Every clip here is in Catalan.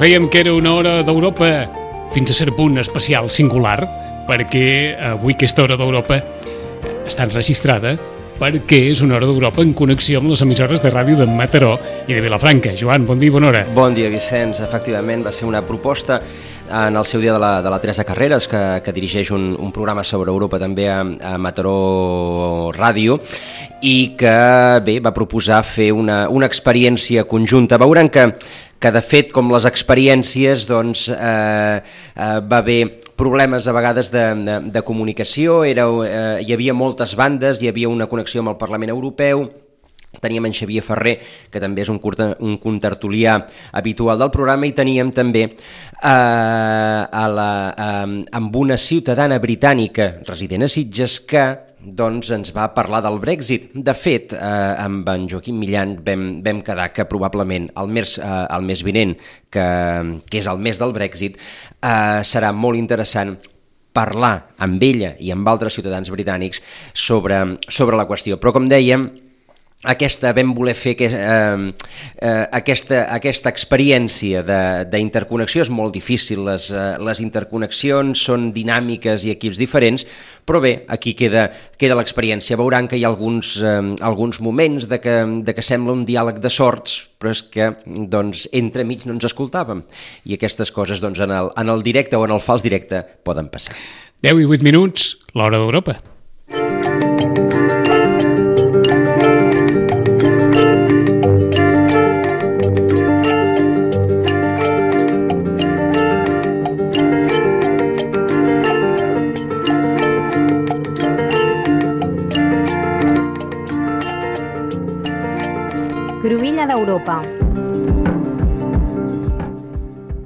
Dèiem que era una hora d'Europa fins a cert punt especial, singular, perquè avui aquesta hora d'Europa està enregistrada perquè és una hora d'Europa en connexió amb les emissores de ràdio de Mataró i de Vilafranca. Joan, bon dia i bona hora. Bon dia, Vicenç. Efectivament, va ser una proposta en el seu dia de la, de la Teresa Carreras, que, que dirigeix un, un programa sobre Europa també a, a Mataró Ràdio, i que bé va proposar fer una, una experiència conjunta. Veuran que, que de fet, com les experiències, doncs, eh, eh, va haver problemes a vegades de, de, de comunicació, era, eh, hi havia moltes bandes, hi havia una connexió amb el Parlament Europeu, teníem en Xavier Ferrer, que també és un, curta, un contertulià habitual del programa, i teníem també eh, a la, eh, amb una ciutadana britànica resident a Sitges que doncs ens va parlar del Brexit. De fet, eh, amb en Joaquim Millan vam, vam quedar que probablement el mes, eh, el mes vinent, que, que és el mes del Brexit, eh, serà molt interessant parlar amb ella i amb altres ciutadans britànics sobre, sobre la qüestió. Però, com dèiem, aquesta vam voler fer que, eh, eh, aquesta, aquesta experiència d'interconnexió és molt difícil, les, eh, les interconnexions són dinàmiques i equips diferents, però bé, aquí queda, queda l'experiència. Veuran que hi ha alguns, eh, alguns moments de que, de que sembla un diàleg de sorts, però és que doncs, entre mig no ens escoltàvem, i aquestes coses doncs, en, el, en el directe o en el fals directe poden passar. 10 i 8 minuts, l'hora d'Europa. D'Europa.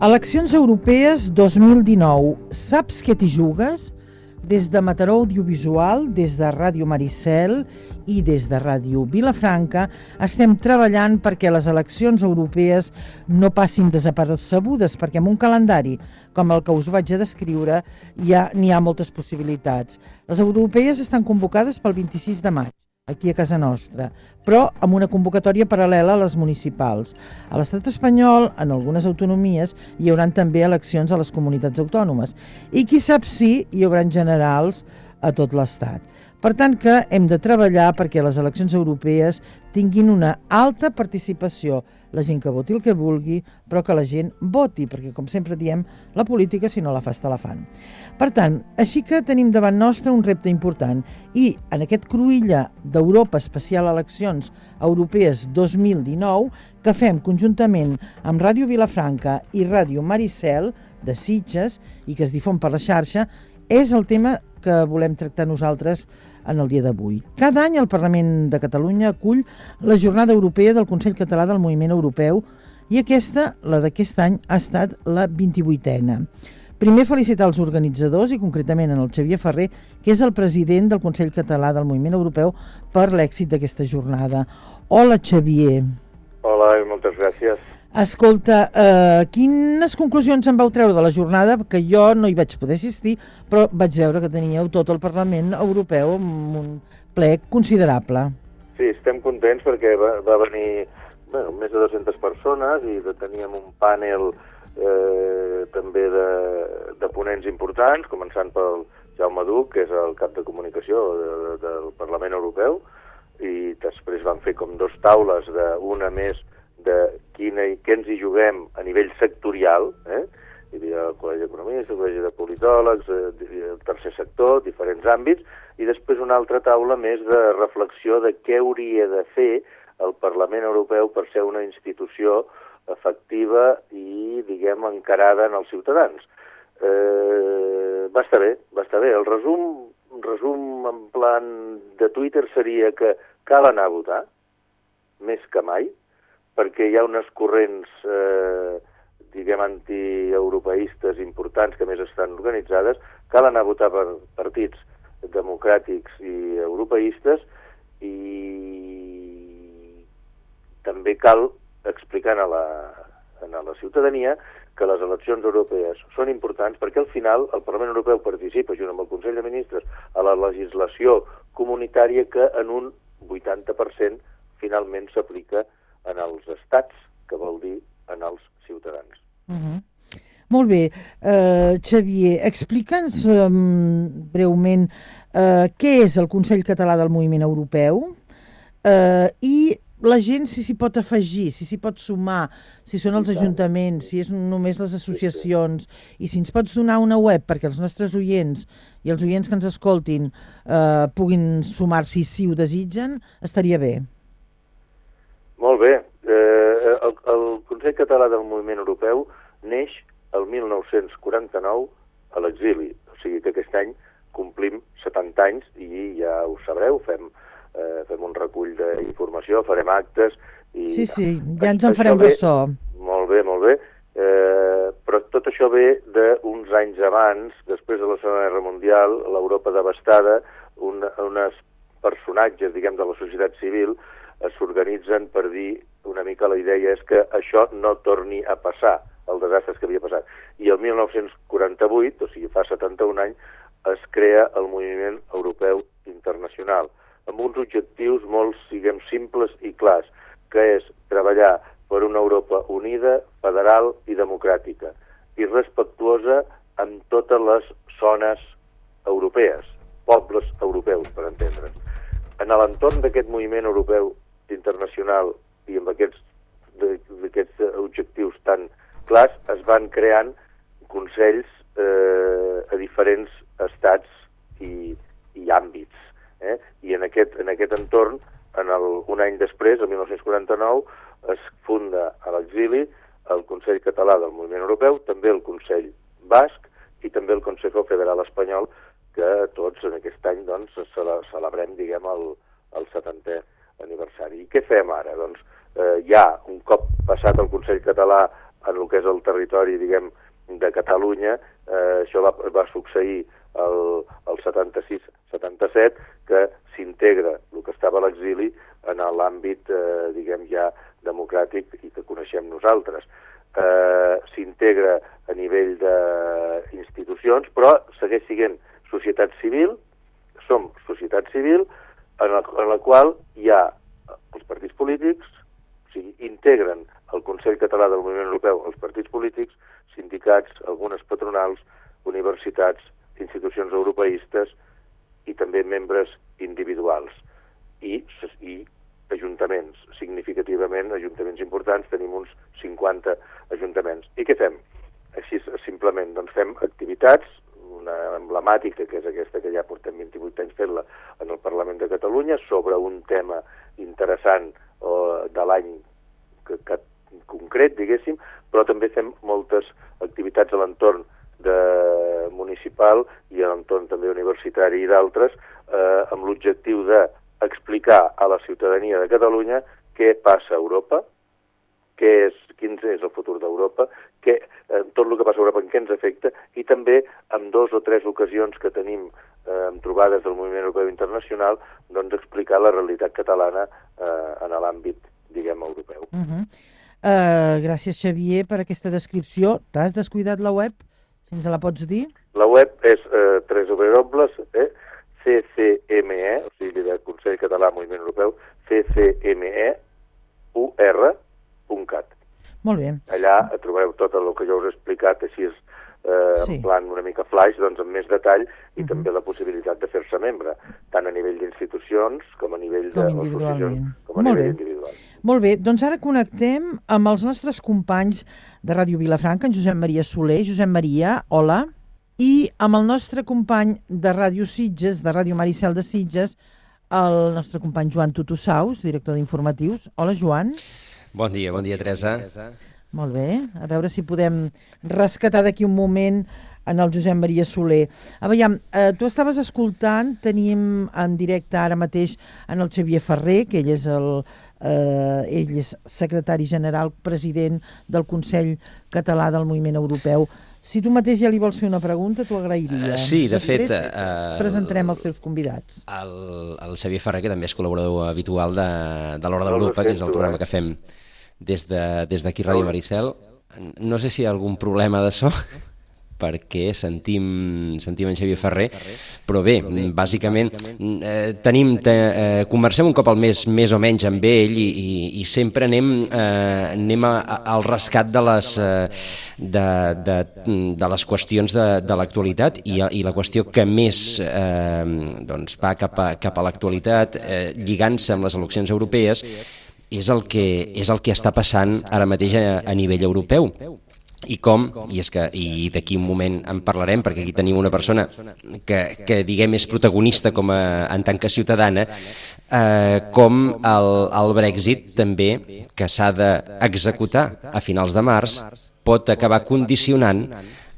Eleccions europees 2019. Saps què t'hi jugues? Des de Mataró Audiovisual, des de Ràdio Maricel i des de Ràdio Vilafranca estem treballant perquè les eleccions europees no passin desapercebudes, perquè amb un calendari com el que us vaig a descriure ja n'hi ha moltes possibilitats. Les europees estan convocades pel 26 de maig aquí a casa nostra, però amb una convocatòria paral·lela a les municipals. A l'estat espanyol, en algunes autonomies, hi haurà també eleccions a les comunitats autònomes i qui sap si hi haurà generals a tot l'estat. Per tant que hem de treballar perquè les eleccions europees tinguin una alta participació, la gent que voti el que vulgui, però que la gent voti, perquè com sempre diem, la política si no la fas te la fan. Per tant, així que tenim davant nostre un repte important i en aquest cruïlla d'Europa especial eleccions europees 2019 que fem conjuntament amb Ràdio Vilafranca i Ràdio Maricel de Sitges i que es difon per la xarxa és el tema que volem tractar nosaltres en el dia d'avui. Cada any el Parlament de Catalunya acull la Jornada Europea del Consell Català del Moviment Europeu i aquesta, la d'aquest any, ha estat la 28a. Primer felicitar els organitzadors i concretament en el Xavier Ferrer, que és el president del Consell Català del Moviment Europeu per l'èxit d'aquesta jornada. Hola Xavier. Hola i moltes gràcies. Escolta, eh, quines conclusions en vau treure de la jornada? Que jo no hi vaig poder assistir, però vaig veure que teníeu tot el Parlament Europeu amb un ple considerable. Sí, estem contents perquè va, va venir bueno, més de 200 persones i teníem un panel eh, també de, de ponents importants, començant pel Jaume Duc, que és el cap de comunicació de, de, del Parlament Europeu, i després van fer com dos taules, de, una més de quina, què ens hi juguem a nivell sectorial, eh? hi havia el Col·legi d'Economistes, el Col·legi de Politòlegs, eh, el tercer sector, diferents àmbits, i després una altra taula més de reflexió de què hauria de fer el Parlament Europeu per ser una institució efectiva i, diguem, encarada en els ciutadans. Eh, va estar bé, va estar bé. El resum, resum en plan de Twitter seria que cal anar a votar, més que mai, perquè hi ha unes corrents, eh, diguem, antieuropeistes importants que més estan organitzades, cal anar a votar per partits democràtics i europeistes i també cal explicant a la, a la ciutadania que les eleccions europees són importants perquè al final el Parlament Europeu participa junt amb el Consell de Ministres a la legislació comunitària que en un 80% finalment s'aplica en els estats, que vol dir en els ciutadans. Uh -huh. Molt bé. Uh, Xavier, explica'ns um, breument uh, què és el Consell Català del Moviment Europeu uh, i la gent si s'hi pot afegir, si s'hi pot sumar, si són els ajuntaments, si és només les associacions, i si ens pots donar una web perquè els nostres oients i els oients que ens escoltin eh, puguin sumar-s'hi si ho desitgen, estaria bé. Molt bé. Eh, el, el Consell Català del Moviment Europeu neix el 1949 a l'exili. O sigui que aquest any complim 70 anys i ja ho sabreu, fem, eh, fem un recull d'informació, farem actes... I, sí, sí, ja ens en farem ressò. Molt bé, molt bé. Eh, però tot això ve d'uns anys abans, després de la Segona Guerra Mundial, l'Europa devastada, un, unes personatges, diguem, de la societat civil s'organitzen per dir una mica la idea és que això no torni a passar, el desastre que havia passat. I el 1948, o sigui, fa 71 anys, es crea el moviment europeu internacional, amb uns objectius molt, siguem, simples i clars, que és treballar per una Europa unida, federal i democràtica, i respectuosa amb totes les zones europees, pobles europeus, per entendre'ns. En l'entorn d'aquest moviment europeu internacional i amb aquests, aquests objectius tan clars es van creant consells eh, a diferents estats i, i àmbits. Eh? I en aquest, en aquest entorn, en el, un any després, el 1949, es funda a l'exili el Consell Català del Moviment Europeu, també el Consell Basc i també el Consejo Federal Espanyol, que tots en aquest any doncs, celebrem diguem, el, el 70è aniversari. I què fem ara? Doncs eh, ja, un cop passat el Consell Català en el que és el territori, diguem, de Catalunya, eh, això va, va succeir el, el 76-77, que s'integra el que estava a l'exili en l'àmbit, eh, diguem, ja democràtic i que coneixem nosaltres. Eh, s'integra a nivell d'institucions, però segueix sent societat civil, som societat civil, en la, en la qual hi ha els partits polítics, o sigui, integren el Consell Català del Moviment Europeu els partits polítics, sindicats, algunes patronals, universitats, institucions europeistes i també membres individuals i, i ajuntaments, significativament ajuntaments importants, tenim uns 50 ajuntaments. I què fem? Així simplement doncs fem activitats, una emblemàtica, que és aquesta que ja portem 28 anys fent-la en el Parlament de Catalunya, sobre un tema interessant eh, de l'any que, que concret, diguéssim, però també fem moltes activitats a l'entorn de municipal i a l'entorn també universitari i d'altres, eh, amb l'objectiu d'explicar a la ciutadania de Catalunya què passa a Europa, què és, quin és el futur d'Europa, eh, tot el que passa a Europa en què ens afecta, i també en dos o tres ocasions que tenim eh, amb trobades del moviment europeu internacional, doncs explicar la realitat catalana eh, en l'àmbit, diguem, europeu. Uh -huh. uh, gràcies, Xavier, per aquesta descripció. T'has descuidat la web? Si ens la pots dir? La web és eh, www, eh, o sigui, del Consell Català Moviment Europeu, CCME, ur.cat. Molt bé. Allà trobareu tot el que jo us he explicat, així és eh, sí. en plan una mica flash, doncs amb més detall, i uh -huh. també la possibilitat de fer-se membre, tant a nivell d'institucions com a nivell com individualment. com a Molt nivell bé. individual. Molt bé, doncs ara connectem amb els nostres companys de Ràdio Vilafranca, en Josep Maria Soler. Josep Maria, hola. I amb el nostre company de Ràdio Sitges, de Ràdio Maricel de Sitges, el nostre company Joan Tutusaus, director d'informatius. Hola, Joan. Bon dia, bon dia, Teresa. Molt bé, a veure si podem rescatar d'aquí un moment en el Josep Maria Soler. A veure, eh, tu estaves escoltant, tenim en directe ara mateix en el Xavier Ferrer, que ell és el, eh, ell és secretari general, president del Consell Català del Moviment Europeu. Si tu mateix ja li vols fer una pregunta, t'ho agrairia. Uh, sí, de Després fet... Uh, presentarem els teus convidats. El, el Xavier Ferrer, que també és col·laborador habitual de, de l'Hora d'Europa, que és el programa que fem des d'aquí de, des Ràdio Maricel. No sé si hi ha algun problema de so, perquè sentim, sentim en Xavier Ferrer, però bé, bàsicament eh, tenim, te, eh, conversem un cop al mes més o menys amb ell i, i, i sempre anem, eh, anem a, a, al rescat de les, eh, de, de, de les qüestions de, de l'actualitat i, i la qüestió que més eh, doncs va cap a, cap a l'actualitat eh, lligant-se amb les eleccions europees és el que, és el que està passant ara mateix a, a nivell europeu. I com, i és que i d'aquí un moment en parlarem perquè aquí tenim una persona que, que diguem és protagonista com a, en tant que ciutadana eh, com el, el Brexit també que s'ha d'executar a finals de març pot acabar condicionant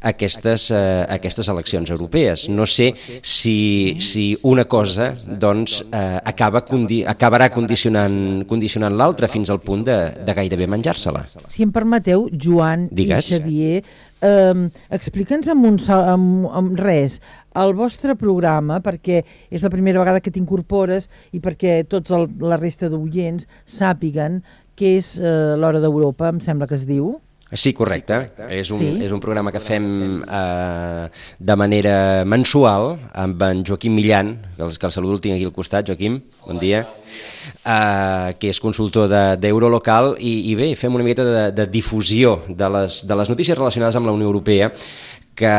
aquestes, eh, aquestes eleccions europees. No sé si, si una cosa doncs, eh, acaba condi acabarà condicionant, condicionant l'altra fins al punt de, de gairebé menjar-se-la. Si em permeteu, Joan Digues. i Xavier, eh, explica'ns amb, un, amb, amb res el vostre programa, perquè és la primera vegada que t'incorpores i perquè tots el, la resta d'oients sàpiguen què és eh, l'Hora d'Europa, em sembla que es diu. Sí, correcte. Sí, correcte. És, un, sí. és un programa que fem eh, de manera mensual amb en Joaquim Millan, que el, que el saludo el tinc aquí al costat. Joaquim, bon dia. Eh, que és consultor d'Eurolocal de, i, i bé, fem una miqueta de, de difusió de les, de les notícies relacionades amb la Unió Europea que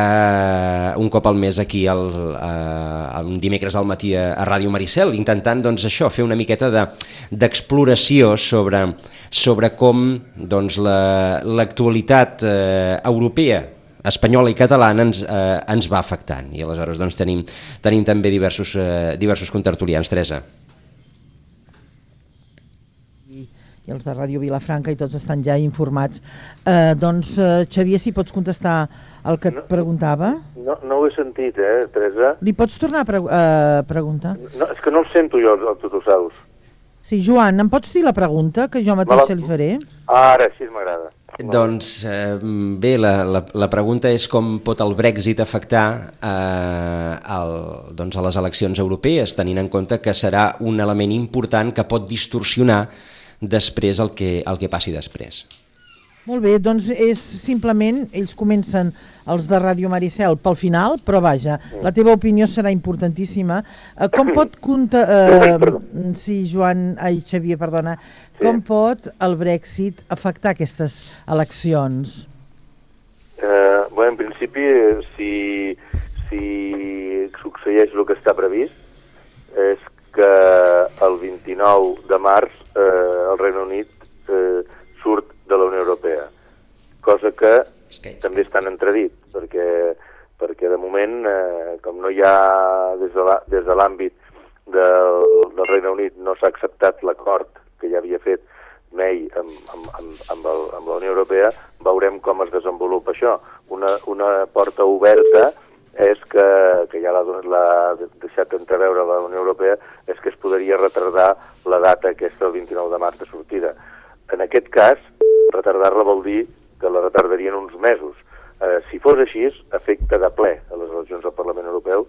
un cop al mes aquí el, eh, un dimecres al matí a, a Ràdio Maricel, intentant doncs, això fer una miqueta d'exploració de, sobre, sobre com doncs, l'actualitat la, eh, europea espanyola i catalana ens, eh, ens va afectant i aleshores doncs, tenim, tenim també diversos, eh, diversos contertulians. Teresa. I els de Ràdio Vilafranca i tots estan ja informats. Eh, doncs, eh, Xavier, si pots contestar el que et preguntava? No, no ho he sentit, eh, Teresa? Li pots tornar a pre eh, preguntar? No, és que no el sento jo, el Totosaus. Sí, Joan, em pots dir la pregunta, que jo mateixa li faré? Ara, així m'agrada. Doncs eh, bé, la, la, la pregunta és com pot el Brexit afectar eh, el, doncs a les eleccions europees, tenint en compte que serà un element important que pot distorsionar després el que, el que passi després. Molt bé, doncs és simplement, ells comencen els de Ràdio Maricel pel final, però vaja, la teva opinió serà importantíssima. Eh, com pot compta, eh, sí, Joan, ai, Xavier, perdona, com pot el Brexit afectar aquestes eleccions? Eh, bé, en principi, si, si succeeix el que està previst, és que el 29 de març eh, el Regne Unit eh, surt de la Unió Europea, cosa que, també estan entredit, perquè, perquè de moment, eh, com no hi ha des de l'àmbit del, del Regne Unit no s'ha acceptat l'acord que ja havia fet May amb, amb, amb, amb, el, amb la Unió Europea, veurem com es desenvolupa això. Una, una porta oberta és que, que ja l'ha deixat entreveure la Unió Europea, és que es podria retardar la data aquesta el 29 de març de sortida. En aquest cas, retardar-la vol dir que la retardarien uns mesos. Eh, si fos així, afecta de ple a les eleccions del Parlament Europeu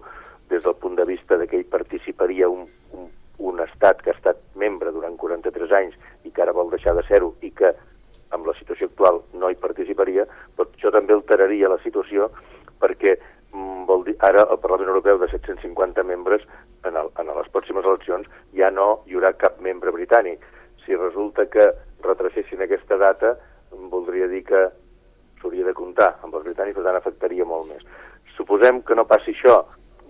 des del punt de vista de que ell participaria un, un, un estat que ha estat membre durant 43 anys i que ara vol deixar de ser-ho i que amb la situació actual no hi participaria, però això també alteraria la situació perquè vol dir, ara el Parlament Europeu de 750 membres en, el, en les pròximes eleccions ja no hi haurà cap membre britànic. Si resulta que retracessin aquesta data, voldria dir que s'hauria de comptar amb els britànics, per tant afectaria molt més. Suposem que no passi això,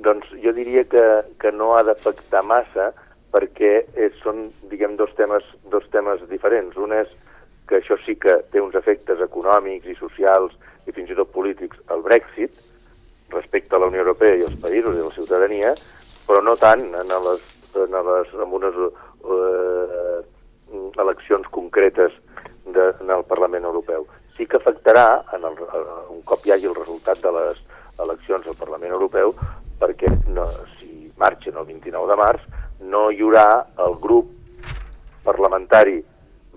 doncs jo diria que, que no ha d'afectar massa perquè és, són, diguem, dos temes, dos temes diferents. Un és que això sí que té uns efectes econòmics i socials i fins i tot polítics al Brexit respecte a la Unió Europea i els països i la ciutadania, però no tant en, les, en, les, en unes eh, eleccions concretes de, en el Parlament Europeu. Sí que afectarà, en el, un cop hi hagi el resultat de les eleccions al Parlament Europeu, perquè no, si marxen el 29 de març, no hi haurà el grup parlamentari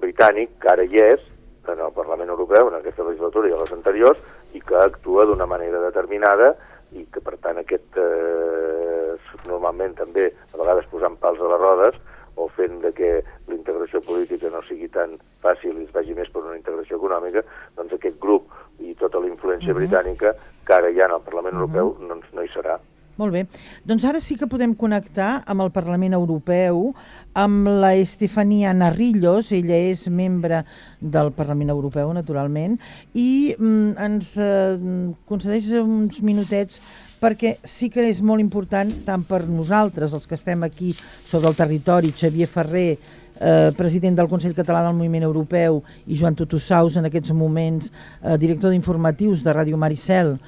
britànic, que ara hi és, en el Parlament Europeu, en aquesta legislatura i a les anteriors, i que actua d'una manera determinada i que, per tant, aquest, eh, normalment també, a vegades posant pals a les rodes, o fent de que la integració política no sigui tan fàcil i es vagi més per una integració econòmica, doncs aquest grup i tota la influència uh -huh. britànica que ara ja en el Parlament uh -huh. Europeu doncs, no hi serà. Molt bé. Doncs ara sí que podem connectar amb el Parlament Europeu, amb la Estefania Narrillos, ella és membre del Parlament Europeu, naturalment, i mm, ens eh, concedeix uns minutets perquè sí que és molt important, tant per nosaltres, els que estem aquí sobre el territori, Xavier Ferrer, eh, president del Consell Català del Moviment Europeu, i Joan Tutussaus, en aquests moments, eh, director d'informatius de Ràdio Maricel,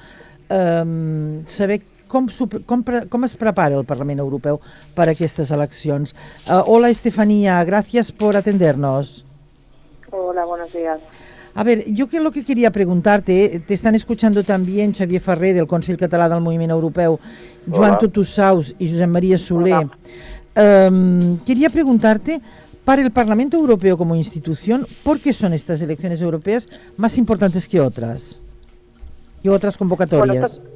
eh, saber com, com, com es prepara el Parlament Europeu per aquestes eleccions. Uh, hola, Estefanía, gracias por atendernos. Hola, buenos días. A ver, yo que lo que quería preguntarte, te están escuchando también Xavier Ferrer del Consell Català del Moviment Europeu, Joan Tutussaus y José María Soler. Um, quería preguntarte, para el Parlamento Europeo como institución, ¿por qué son estas elecciones europeas más importantes que otras? Y otras convocatorias. Bueno,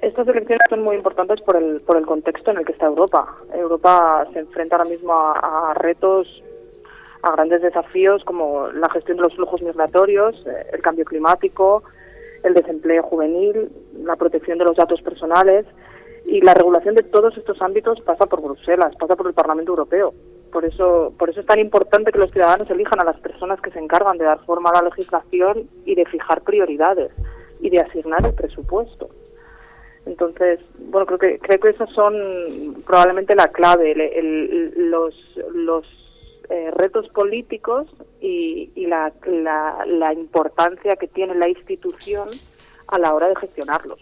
estas elecciones son muy importantes por el, por el contexto en el que está Europa. Europa se enfrenta ahora mismo a, retos, a grandes desafíos como la gestión de los flujos migratorios, eh, el cambio climático, el desempleo juvenil, la protección de los datos personales y la regulación de todos estos ámbitos pasa por Bruselas, pasa por el Parlamento Europeo. Por eso, por eso es tan importante que los ciudadanos elijan a las personas que se encargan de dar forma a la legislación y de fijar prioridades y de asignar el presupuesto. Entonces, bueno, creo que creo que esos son probablemente la clave, los los eh, retos políticos y, la, la, importancia que tiene la institución a la hora de gestionarlos.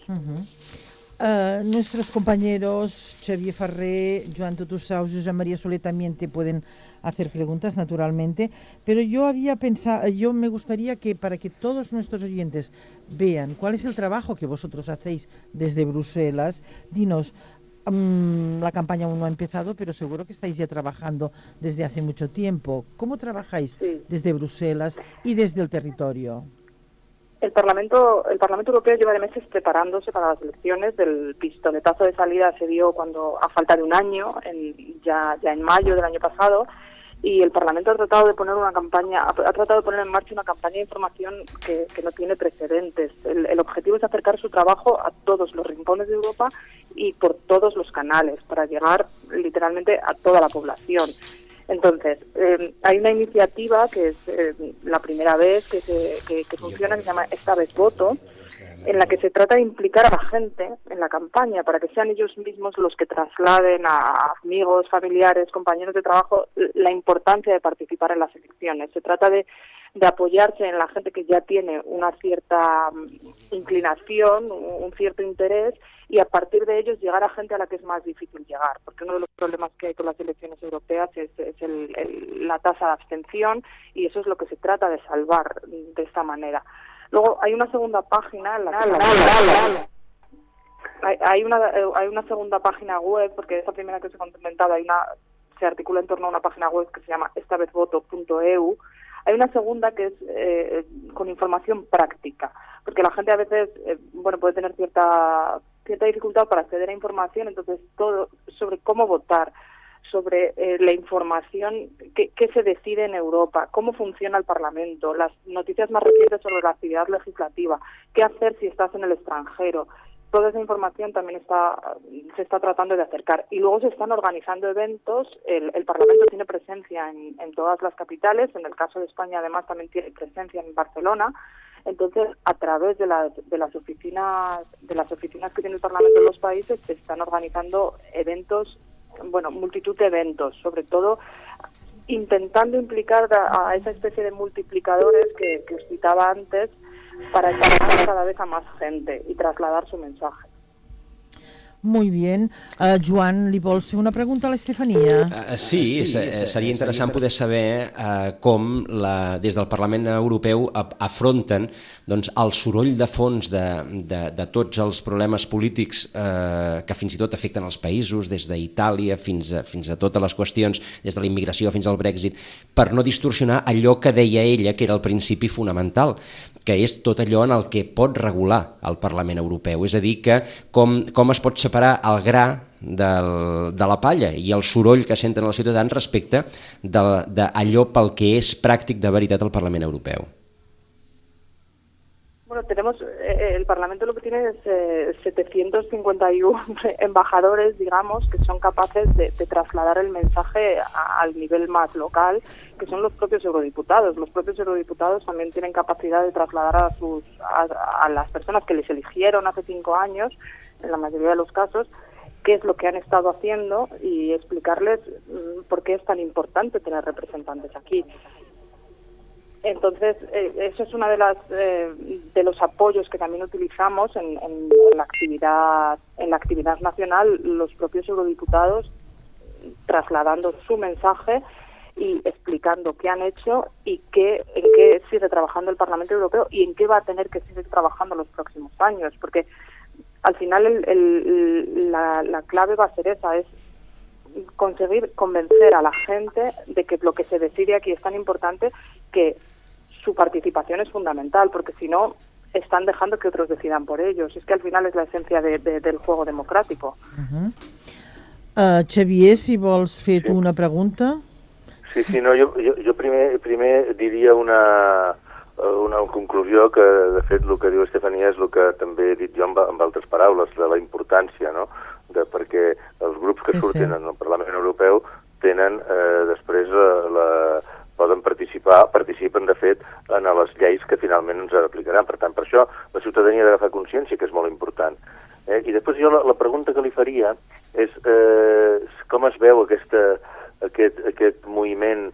Uh, nuestros compañeros Xavier Farré, Joan Tutusaus, José María Soler también te pueden hacer preguntas, naturalmente, pero yo había pensado, yo me gustaría que para que todos nuestros oyentes vean cuál es el trabajo que vosotros hacéis desde Bruselas, dinos, um, la campaña aún no ha empezado, pero seguro que estáis ya trabajando desde hace mucho tiempo. ¿Cómo trabajáis sí. desde Bruselas y desde el territorio? El Parlamento, el Parlamento Europeo lleva de meses preparándose para las elecciones. Del pistoletazo de salida se dio cuando, a falta de un año, en, ya, ya en mayo del año pasado, y el Parlamento ha tratado de poner una campaña, ha, tratado de poner en marcha una campaña de información que, no tiene precedentes. El, objetivo es acercar su trabajo a todos los rincones de Europa y por todos los canales para llegar literalmente a toda la población. Entonces, eh, hay una iniciativa que es eh, la primera vez que, se, que, que funciona, que se llama Esta vez Voto, en la que se trata de implicar a la gente en la campaña para que sean ellos mismos los que trasladen a amigos, familiares, compañeros de trabajo la importancia de participar en las elecciones. Se trata de, de apoyarse en la gente que ya tiene una cierta mm, inclinación, un cierto interés y a partir de ellos llegar a gente a la que es más difícil llegar, porque uno de los problemas que hay con las elecciones europeas es, la tasa de abstención y eso es lo que se trata de salvar de esta manera. Luego hay una segunda página, la hay, una hay una segunda página web porque esa primera que os he comentado hay una se articula en torno a una página web que se llama estavezvoto.eu hay una segunda que es eh, con información práctica porque la gente a veces eh, bueno puede tener cierta cierta dificultad para acceder a información entonces todo sobre cómo votar sobre eh, la información que, se decide en Europa, cómo funciona el Parlamento, las noticias más recientes sobre la actividad legislativa, qué hacer si estás en el extranjero. Toda esa información también está, se está tratando de acercar. Y luego se están organizando eventos. El, Parlamento tiene presencia en, en todas las capitales. En el caso de España, además, también tiene presencia en Barcelona. Entonces, a través de, de, las oficinas de las oficinas que tiene el Parlamento en los países se están organizando eventos bueno, multitud de eventos, sobre todo intentando implicar a, esa especie de multiplicadores que, que os citaba antes para llegar cada vez a más gente y trasladar su mensaje. Muy bien. Uh, Joan, li vols fer una pregunta a l'Estefania? Uh, sí, sí seria interessant poder saber uh, com la, des del Parlament Europeu afronten doncs, el soroll de fons de, de, de tots els problemes polítics uh, que fins i tot afecten els països, des d'Itàlia fins, a, fins a totes les qüestions, des de la immigració fins al Brexit, per no distorsionar allò que deia ella que era el principi fonamental, que és tot allò en el que pot regular el Parlament Europeu. És a dir, que com, com es pot separar el gra del, de la palla i el soroll que senten els ciutadans respecte d'allò pel que és pràctic de veritat el Parlament Europeu. Bueno, tenemos, eh, el Parlamento lo que tiene es eh, 751 embajadores, digamos, que son capaces de, de trasladar el mensaje a- al nivel más local, que son los propios eurodiputados. Los propios eurodiputados también tienen capacidad de trasladar a, sus, a, a las personas que les eligieron hace cinco años, en la mayoría de los casos, qué es lo que han estado haciendo y explicarles mm, por qué es tan importante tener representantes aquí. Entonces, eh, eso es una de las eh, de los apoyos que también utilizamos en- en la actividad en la actividad nacional los propios eurodiputados trasladando su mensaje y explicando qué han hecho y qué en qué sigue trabajando el Parlamento Europeo y en qué va a tener que seguir trabajando los próximos años, porque al final el- el- la, la clave va a ser esa, es conseguir convencer a la gente de que lo que se decide aquí es tan importante que su participación es fundamental, porque si no están dejando que otros decidan por ellos. Es que al final es la esencia de- de- del juego democrático. Uh -huh. uh, Xavier, si vols fer tu Sí. una pregunta. Sí, sí, no, jo, jo, jo primer, primer diria una, eh, una conclusió que, de fet, el que diu Estefania és el que també he dit jo amb, amb altres paraules, de la importància, no?, de, perquè els grups que Sí, surten sí. en el Parlament Europeu tenen eh, després eh, la, poden participar, participen de fet en les lleis que finalment ens aplicaran. Per tant, per això la ciutadania ha d'agafar consciència que és molt important. Eh? I després jo la, la pregunta que li faria és eh, com es veu aquesta, aquest, aquest moviment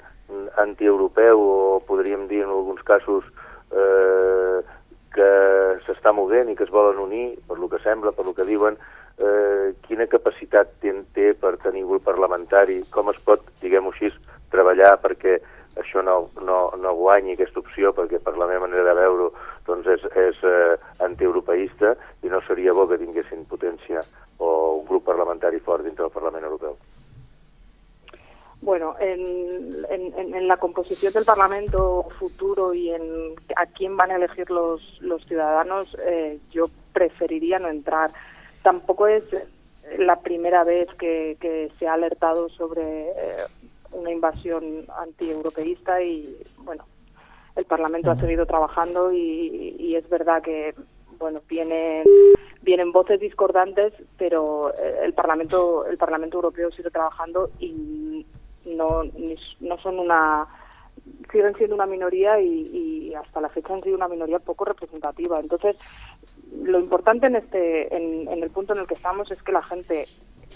antieuropeu o podríem dir en alguns casos Parlamento futuro y en a quién van a elegir los, los ciudadanos, eh, yo preferiría no entrar. Tampoco es la primera vez que, que se ha alertado sobre eh, una invasión antieuropeísta y, bueno, el Parlamento ha seguido trabajando y, y es verdad que, bueno, vienen vienen voces discordantes, pero eh, el Parlamento el Parlamento Europeo sigue trabajando y no ni- no son una siguen siendo una minoría y, y hasta la fecha han sido una minoría poco representativa. Entonces, lo importante en este en, en el punto en el que estamos es que la gente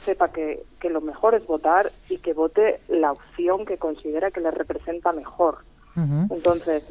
sepa que, que lo mejor es votar y que vote la opción que considera que le representa mejor. Uh -huh. Entonces,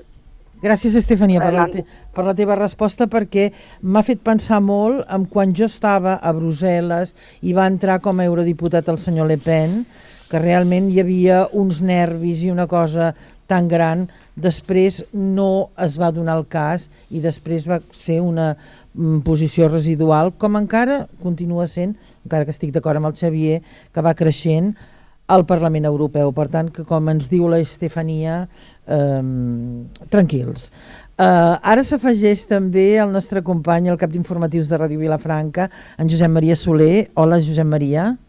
Gràcies, Estefania, per la, te per la teva resposta, perquè m'ha fet pensar molt en quan jo estava a Brussel·les i va entrar com a eurodiputat el senyor Le Pen, que realment hi havia uns nervis i una cosa tan gran, després no es va donar el cas i després va ser una mm, posició residual, com encara continua sent, encara que estic d'acord amb el Xavier, que va creixent al Parlament Europeu. Per tant, que com ens diu la Estefania, eh, tranquils. Eh, ara s'afegeix també el nostre company, el cap d'informatius de Ràdio Vilafranca, en Josep Maria Soler. Hola, Josep Maria. Hola,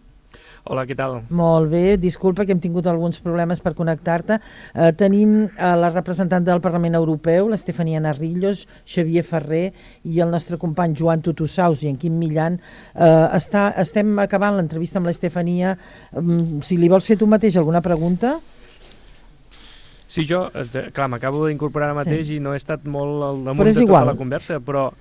què tal? Molt bé, disculpa que hem tingut alguns problemes per connectar-te. Eh, tenim eh, la representant del Parlament Europeu, l'Estefania Narrillos, Xavier Ferrer i el nostre company Joan Tutussaus i en Quim Millan. Eh, està, estem acabant l'entrevista amb l'Estefania. Mm, si li vols fer tu mateix alguna pregunta? Sí, jo, clar, m'acabo d'incorporar ara mateix Sí. i no he estat molt al damunt de tota igual. la conversa, però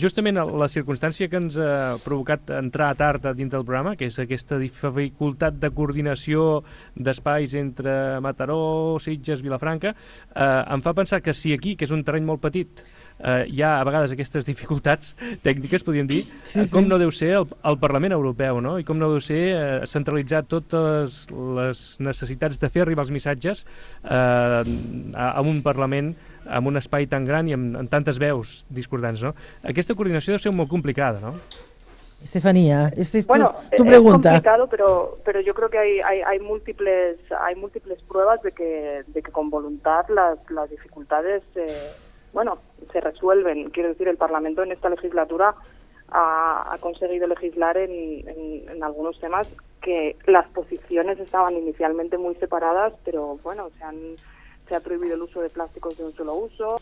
justament la circumstància que ens ha provocat entrar tard dins del programa, que és aquesta dificultat de coordinació d'espais entre Mataró, Sitges, Vilafranca, eh, em fa pensar que si aquí, que és un terreny molt petit, eh, hi ha a vegades aquestes dificultats tècniques, podríem dir, Sí, eh, com sí. no deu ser el, el Parlament Europeu, no? I com no deu ser eh, centralitzar totes les necessitats de fer arribar els missatges eh, a, a un Parlament amb un espai tan gran i amb, amb tantes veus discordants, no? Aquesta coordinació deu ser molt complicada, no? Estefania, este es Bueno, tu, tu es pregunta. complicado, pero, pero yo creo que hay, hay, hay múltiples hay múltiples pruebas de que, de que con voluntad las, las dificultades eh, bueno se resuelven. Quiero decir, el Parlamento en esta legislatura ha, ha conseguido legislar en, en, en algunos temas que las posiciones estaban inicialmente muy separadas, pero bueno, se han se ha prohibido el uso de plásticos de un solo uso,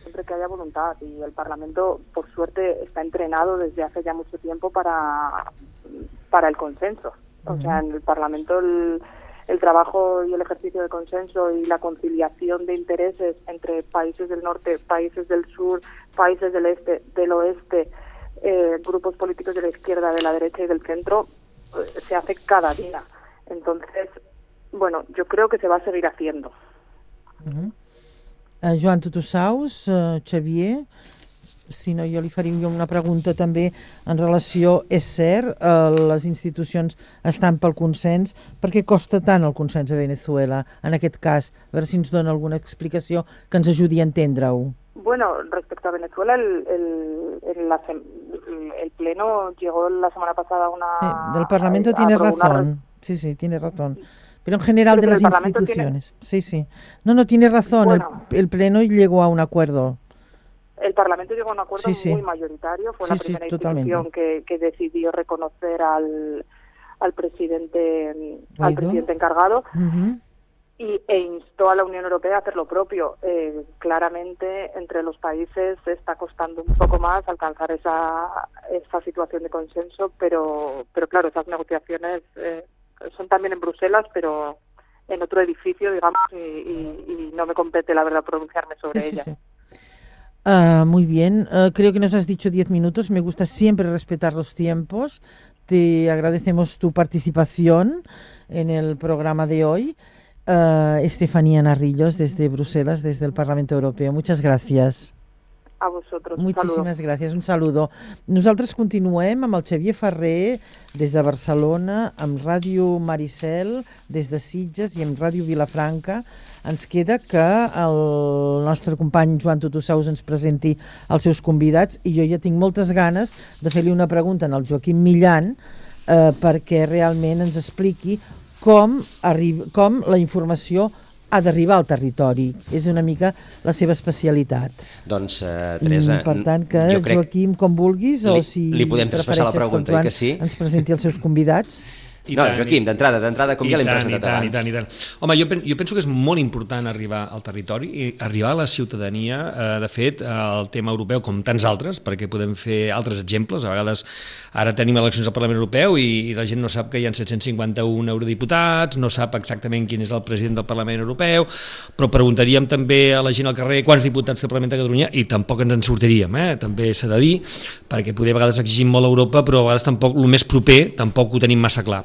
siempre que haya voluntad. Y el Parlamento, por suerte, está entrenado desde hace ya mucho tiempo para, para el consenso. O sea, en el Parlamento el, el trabajo y el ejercicio de consenso y la conciliación de intereses entre países del norte, países del sur, países del este, del oeste, eh, grupos políticos de la izquierda, de la derecha y del centro, eh, se hace cada día. Entonces, bueno, yo creo que se va a seguir haciendo. Uh -huh. uh, Joan, tu, tu saus, uh, Xavier, si no jo li faria una pregunta també en relació, és cert, uh, les institucions estan pel consens, per què costa tant el consens a Venezuela en aquest cas? A veure si ens dona alguna explicació que ens ajudi a entendre-ho. Bueno, respecto a Venezuela, el, el, el, la, el, Pleno llegó la semana pasada a una... Sí, del Parlamento a, tiene a razón, una... sí, sí, tiene razón. Pero en general pero de las instituciones. Tiene... Sí, sí. No, no, tiene razón. Bueno, el, el, Pleno llegó a un acuerdo. El Parlamento llegó a un acuerdo sí, sí. muy mayoritario. Fue sí, la primera institución que, que, decidió reconocer al, al presidente al presidente encargado. Uh -huh. y, e instó a la Unión Europea a hacer lo propio. Eh, claramente, entre los países está costando un poco más alcanzar esa, esa situación de consenso, pero, pero claro, esas negociaciones eh, son también en Bruselas, pero en otro edificio, digamos, y, y, y no me compete, la verdad, pronunciarme sobre sí, ella. Sí, sí. Uh, muy bien, uh, creo que nos has dicho diez minutos. Me gusta siempre respetar los tiempos. Te agradecemos tu participación en el programa de hoy. Uh, Estefanía Narrillos, desde Bruselas, desde el Parlamento Europeo. Muchas gracias. A vosaltres. Moltíssimes gràcies, un saludo. Nosaltres continuem amb el Xavier Ferrer des de Barcelona, amb Ràdio Maricel, des de Sitges i amb Ràdio Vilafranca. Ens queda que el nostre company Joan Tutussaus ens presenti els seus convidats i jo ja tinc moltes ganes de fer-li una pregunta al Joaquim Millan eh, perquè realment ens expliqui com, com la informació ha d'arribar al territori. És una mica la seva especialitat. Doncs, uh, Teresa... I, per tant, que Joaquim, com vulguis, li, o si li podem traspassar la pregunta, que, que sí? ens presenti els seus convidats. I no, tant, Joaquim, d'entrada, d'entrada, com ja l'hem presentat i tant, abans. I tant, i tant. Home, jo, jo penso que és molt important arribar al territori i arribar a la ciutadania. Eh, de fet, el tema europeu, com tants altres, perquè podem fer altres exemples, a vegades ara tenim eleccions al Parlament Europeu i, i la gent no sap que hi ha 751 eurodiputats, no sap exactament quin és el president del Parlament Europeu, però preguntaríem també a la gent al carrer quants diputats té el Parlament de Catalunya i tampoc ens en sortiríem, eh? també s'ha de dir, perquè poder a vegades exigim molt a Europa, però a vegades tampoc el més proper tampoc ho tenim massa clar.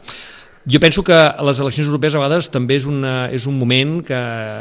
Jo penso que les eleccions europees a vegades també és, una, és un moment, que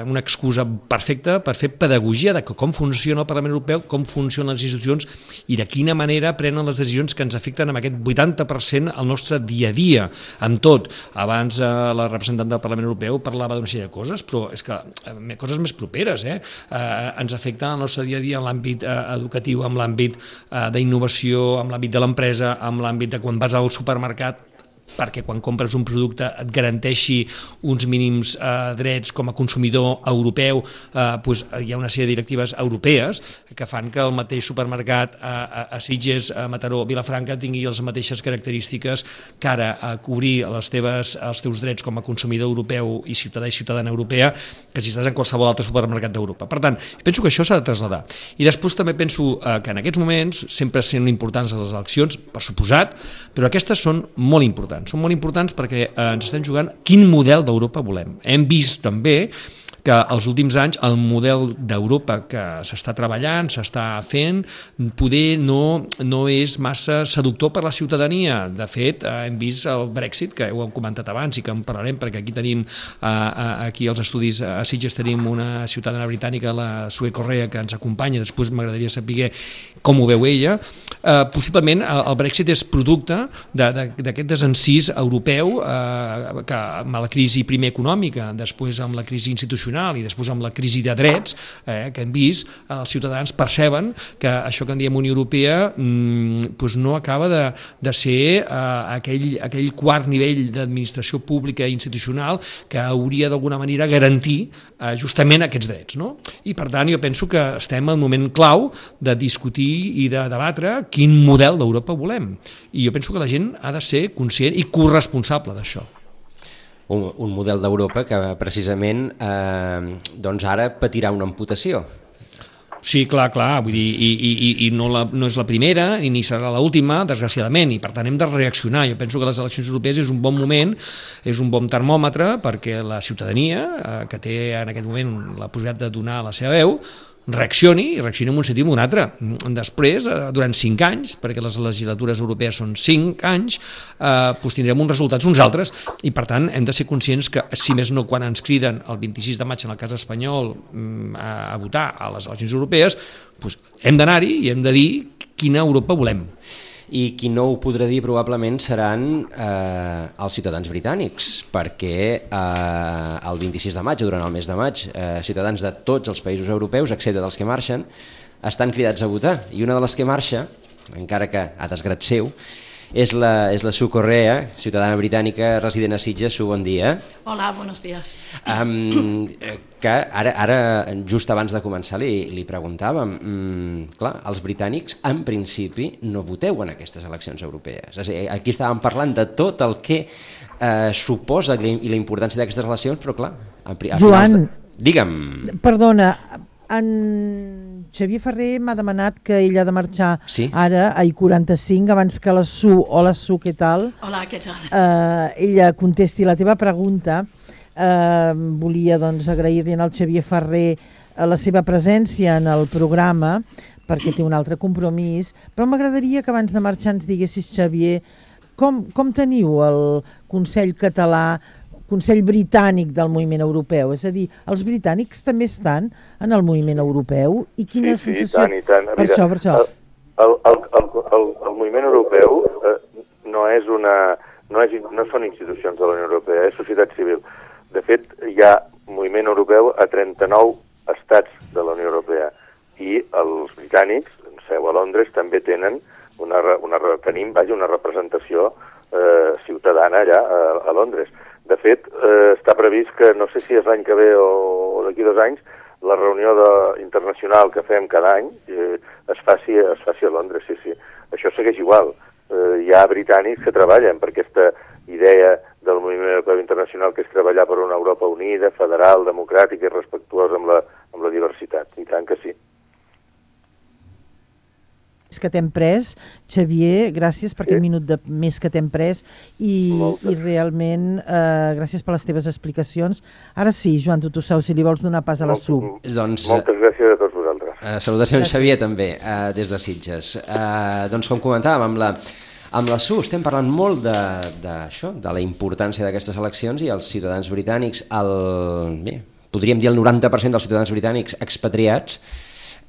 una excusa perfecta per fer pedagogia de com funciona el Parlament Europeu, com funcionen les institucions i de quina manera prenen les decisions que ens afecten amb aquest 80% al nostre dia a dia, amb tot. Abans eh, la representant del Parlament Europeu parlava d'una sèrie de coses, però és que eh, coses més properes, eh? eh ens afecten al nostre dia a dia en l'àmbit eh, educatiu, en l'àmbit eh, d'innovació, en l'àmbit de l'empresa, en l'àmbit de quan vas al supermercat, perquè quan compres un producte et garanteixi uns mínims eh, drets com a consumidor europeu, eh, doncs hi ha una sèrie de directives europees que fan que el mateix supermercat a, a, a Sitges, a Mataró, a Vilafranca tingui les mateixes característiques que ara a cobrir les teves, els teus drets com a consumidor europeu i ciutadà i ciutadana europea que si estàs en qualsevol altre supermercat d'Europa. Per tant, penso que això s'ha de traslladar. I després també penso eh, que en aquests moments sempre són importants les eleccions, per suposat, però aquestes són molt importants importants. Són molt importants perquè eh, ens estem jugant quin model d'Europa volem. Hem vist també que els últims anys el model d'Europa que s'està treballant, s'està fent, poder no, no és massa seductor per la ciutadania. De fet, eh, hem vist el Brexit, que ho hem comentat abans i que en parlarem, perquè aquí tenim, eh, aquí als estudis a Sitges tenim una ciutadana britànica, la Sue Correa, que ens acompanya, després m'agradaria saber com ho veu ella. Eh, possiblement el Brexit és producte d'aquest desencís europeu eh, que amb la crisi primer econòmica, després amb la crisi institucional internacional i després amb la crisi de drets eh, que hem vist, els ciutadans perceben que això que en diem Unió Europea mm, pues no acaba de, de ser eh, aquell, aquell quart nivell d'administració pública i institucional que hauria d'alguna manera garantir eh, justament aquests drets. No? I per tant jo penso que estem en un moment clau de discutir i de debatre quin model d'Europa volem. I jo penso que la gent ha de ser conscient i corresponsable d'això un, un model d'Europa que precisament eh, doncs ara patirà una amputació. Sí, clar, clar, vull dir, i, i, i no, la, no és la primera i ni serà l'última, desgraciadament, i per tant hem de reaccionar. Jo penso que les eleccions europees és un bon moment, és un bon termòmetre perquè la ciutadania, eh, que té en aquest moment la possibilitat de donar la seva veu, reaccioni i reaccioni en un sentit o un altre. Després, eh, durant cinc anys, perquè les legislatures europees són cinc anys, eh, doncs tindrem uns resultats uns altres i per tant hem de ser conscients que si més no quan ens criden el 26 de maig en el cas espanyol mm, a, a votar a les eleccions europees, doncs hem d'anar-hi i hem de dir quina Europa volem i qui no ho podrà dir probablement seran eh, els ciutadans britànics, perquè eh, el 26 de maig, durant el mes de maig, eh, ciutadans de tots els països europeus, excepte dels que marxen, estan cridats a votar. I una de les que marxa, encara que a desgrat seu, és la, és la Su Correa, ciutadana britànica resident a Sitges. Su, bon dia. Hola, buenos días. Um, que ara, ara, just abans de començar, li, li preguntàvem, um, clar, els britànics, en principi, no voteu en aquestes eleccions europees. És a dir, aquí estàvem parlant de tot el que eh, suposa i la importància d'aquestes relacions, però clar, a, a Joan, de... Digue'm. Perdona, en Xavier Ferrer m'ha demanat que ell ha de marxar sí? ara a I45 abans que la Su, hola Su, què tal? Hola, què tal? Eh, ella contesti la teva pregunta. Eh, volia doncs agrair-li al Xavier Ferrer eh, la seva presència en el programa perquè té un altre compromís, però m'agradaria que abans de marxar ens diguessis, Xavier, com, com teniu el Consell Català Consell Britànic del moviment europeu. És a dir, els britànics també estan en el moviment europeu i quina sí, sí, sensació... tant i tant. Per Mira, això, per això. El, el, el, el, el moviment europeu eh, no és una... No, és, no són institucions de la Unió Europea, és societat civil. De fet, hi ha moviment europeu a 39 estats de la Unió Europea i els britànics, en seu a Londres, també tenen una, una, tenim, vaja, una representació eh, ciutadana allà a, a Londres. De fet, eh, està previst que, no sé si és l'any que ve o, o d'aquí dos anys, la reunió de, internacional que fem cada any eh, es, faci, es faci a Londres, sí, sí. Això segueix igual. Eh, hi ha britànics que treballen per aquesta idea del moviment europeu internacional que és treballar per una Europa unida, federal, democràtica i respectuosa amb la, amb la diversitat. I tant que sí que t'hem pres, Xavier, gràcies per sí. aquest minut de més que t'hem pres i, i realment eh, gràcies per les teves explicacions. Ara sí, Joan Tutussau, si li vols donar pas a la SU. Doncs, Moltes gràcies a tots vosaltres. Uh, salutacions, Xavier, també, uh, des de Sitges. Uh, doncs, com comentàvem, amb la, amb la SU estem parlant molt de, de, això, de la importància d'aquestes eleccions i els ciutadans britànics, el, bé, podríem dir el 90% dels ciutadans britànics expatriats,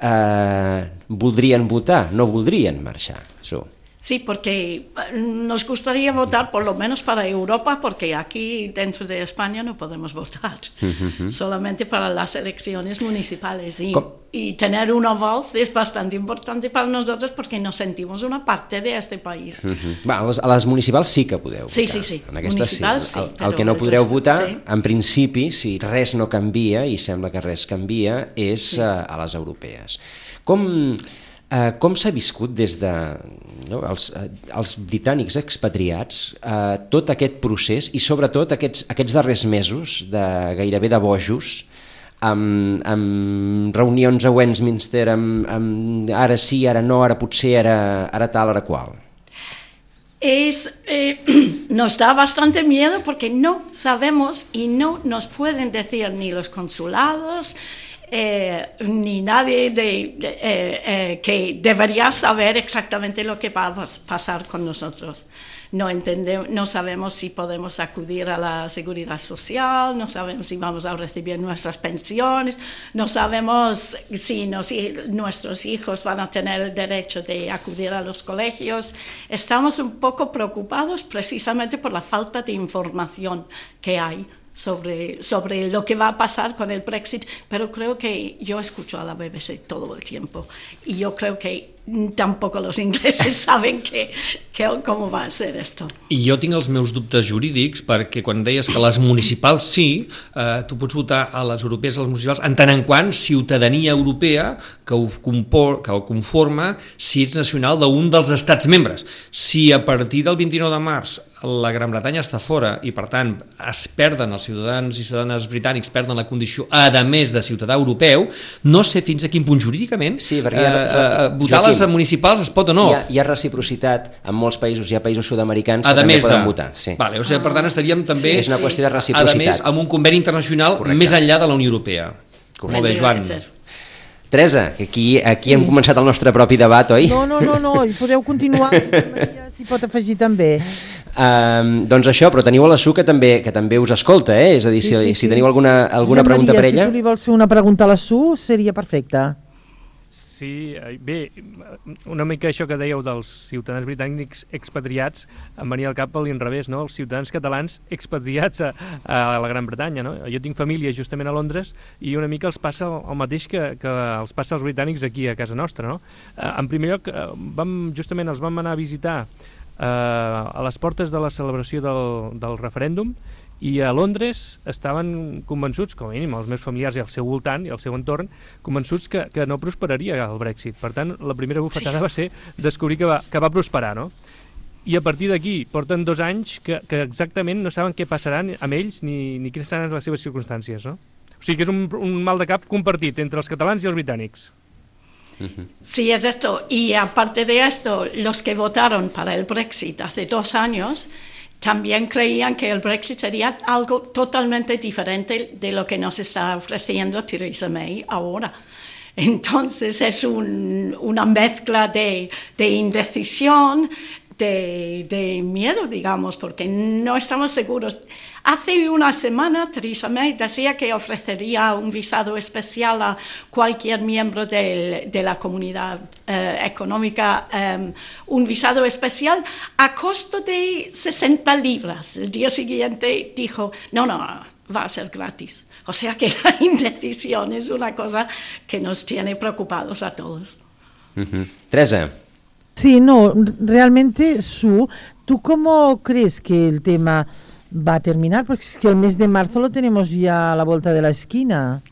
eh, voldrien votar, no voldrien marxar. So. Sí, porque eh, nos gustaría votar por lo menos para Europa, porque aquí dentro de España no podemos votar, uh -huh. solamente para las elecciones municipales. Y, y, tener una voz es bastante importante para nosotros porque nos sentimos una parte de este país. Uh -huh. Va, a, les, a les municipals sí que podeu sí, votar. Sí, sí, en aquestes municipals sí. El, el, el que no podreu votar, sí. en principi, si res no canvia, i sembla que res canvia, és sí. uh, a les europees. Com Eh, com s'ha viscut des de no, els, eh, els britànics expatriats eh, tot aquest procés i sobretot aquests, aquests darrers mesos de gairebé de bojos amb, amb reunions a Westminster amb, amb ara sí, ara no, ara potser, ara, ara tal, ara qual? Es, eh, nos da bastante miedo porque no sabemos y no nos pueden decir ni los consulados, eh, ni nadie eh, eh, que debería saber exactamente lo que va a pasar con nosotros. No, entendemos, no sabemos si podemos acudir a la seguridad social, no sabemos si vamos a recibir nuestras pensiones, no sabemos si nuestros hijos van a tener el derecho de acudir a los colegios. Estamos un poco preocupados precisamente por la falta de información que hay sobre, sobre lo que va a pasar con el Brexit, pero creo que yo escucho a la BBC todo el tiempo y yo creo que tampoco los ingleses saben que, que, cómo va ser esto. I jo tinc els meus dubtes jurídics perquè quan deies que les municipals sí, eh, tu pots votar a les europees a les municipals en tant en quant ciutadania europea que ho, compor, que ho conforma si ets nacional d'un dels estats membres. Si a partir del 29 de març la Gran Bretanya està fora i per tant es perden els ciutadans i ciutadanes britànics perden la condició a més de ciutadà europeu no sé fins a quin punt jurídicament sí, perquè ha, eh, eh, votar Joaquim, les municipals es pot o no hi ha, hi ha reciprocitat en molts països, hi ha països sud-americans que també poden de... votar sí. vale, o sigui, per tant estaríem també sí, és una qüestió de reciprocitat. a més amb un conveni internacional Correcte. més enllà de la Unió Europea Correcte. molt bé Joan Teresa, que aquí, aquí sí. hem començat el nostre propi debat, oi? No, no, no, no. Podeu continuar, s'hi pot afegir també. Um, doncs això, però teniu a la Su que també, que també us escolta, eh? És a dir, sí, si, sí, si teniu alguna, alguna pregunta Maria, per ella... Si tu li vols fer una pregunta a la Su, seria perfecte. Sí, eh, bé, una mica això que dèieu dels ciutadans britànics expatriats em venia al cap a l'inrevés, no? els ciutadans catalans expatriats a, a la Gran Bretanya. No? Jo tinc família justament a Londres i una mica els passa el mateix que, que els passa als britànics aquí a casa nostra. No? Eh, en primer lloc, eh, vam, justament els vam anar a visitar eh, a les portes de la celebració del, del referèndum a Londres estaven convençuts, com a mínim els meus familiars i al seu voltant i al seu entorn, convençuts que, que no prosperaria el Brexit. Per tant, la primera bufetada sí. va ser descobrir que va, que va prosperar, no? I a partir d'aquí porten dos anys que, que exactament no saben què passaran amb ells ni, ni quines seran les seves circumstàncies, no? O sigui que és un, un mal de cap compartit entre els catalans i els britànics. Sí, es esto. Y aparte de esto, los que votaron para el Brexit hace dos años también creían que el Brexit sería algo totalmente diferente de lo que nos está ofreciendo Theresa May ahora. Entonces es un, una mezcla de, de indecisión, de, miedo, digamos, porque no estamos seguros. Hace una semana Theresa May decía que ofrecería un visado especial a cualquier miembro de, la comunidad eh, económica, eh, un visado especial a costo de 60 libras. El día siguiente dijo, no, no, va a ser gratis. O sea que la indecisión es una cosa que nos tiene preocupados a todos. Uh. Teresa. Sí, no, realmente, Su, ¿tú cómo crees que el tema va a terminar? Porque es que el mes de marzo lo tenemos ya a la vuelta de la esquina.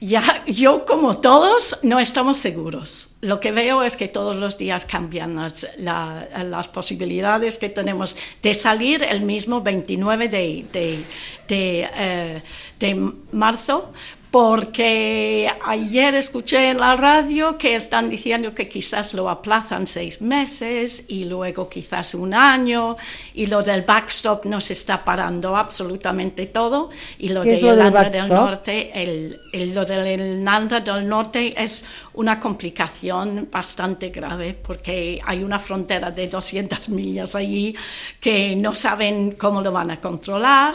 Ya, yo como todos no estamos seguros. Lo que veo es que todos los días cambian las, la, las posibilidades que tenemos de salir el mismo 29 de, de, de, eh, de marzo, porque ayer escuché en la radio que están diciendo que quizás lo aplazan seis meses y luego quizás un año y lo del backstop nos está parando absolutamente todo y lo de Irlanda del, Norte, el, el, lo de Irlanda del Norte es una complicación bastante grave porque hay una frontera de 200 millas allí que no saben cómo lo van a controlar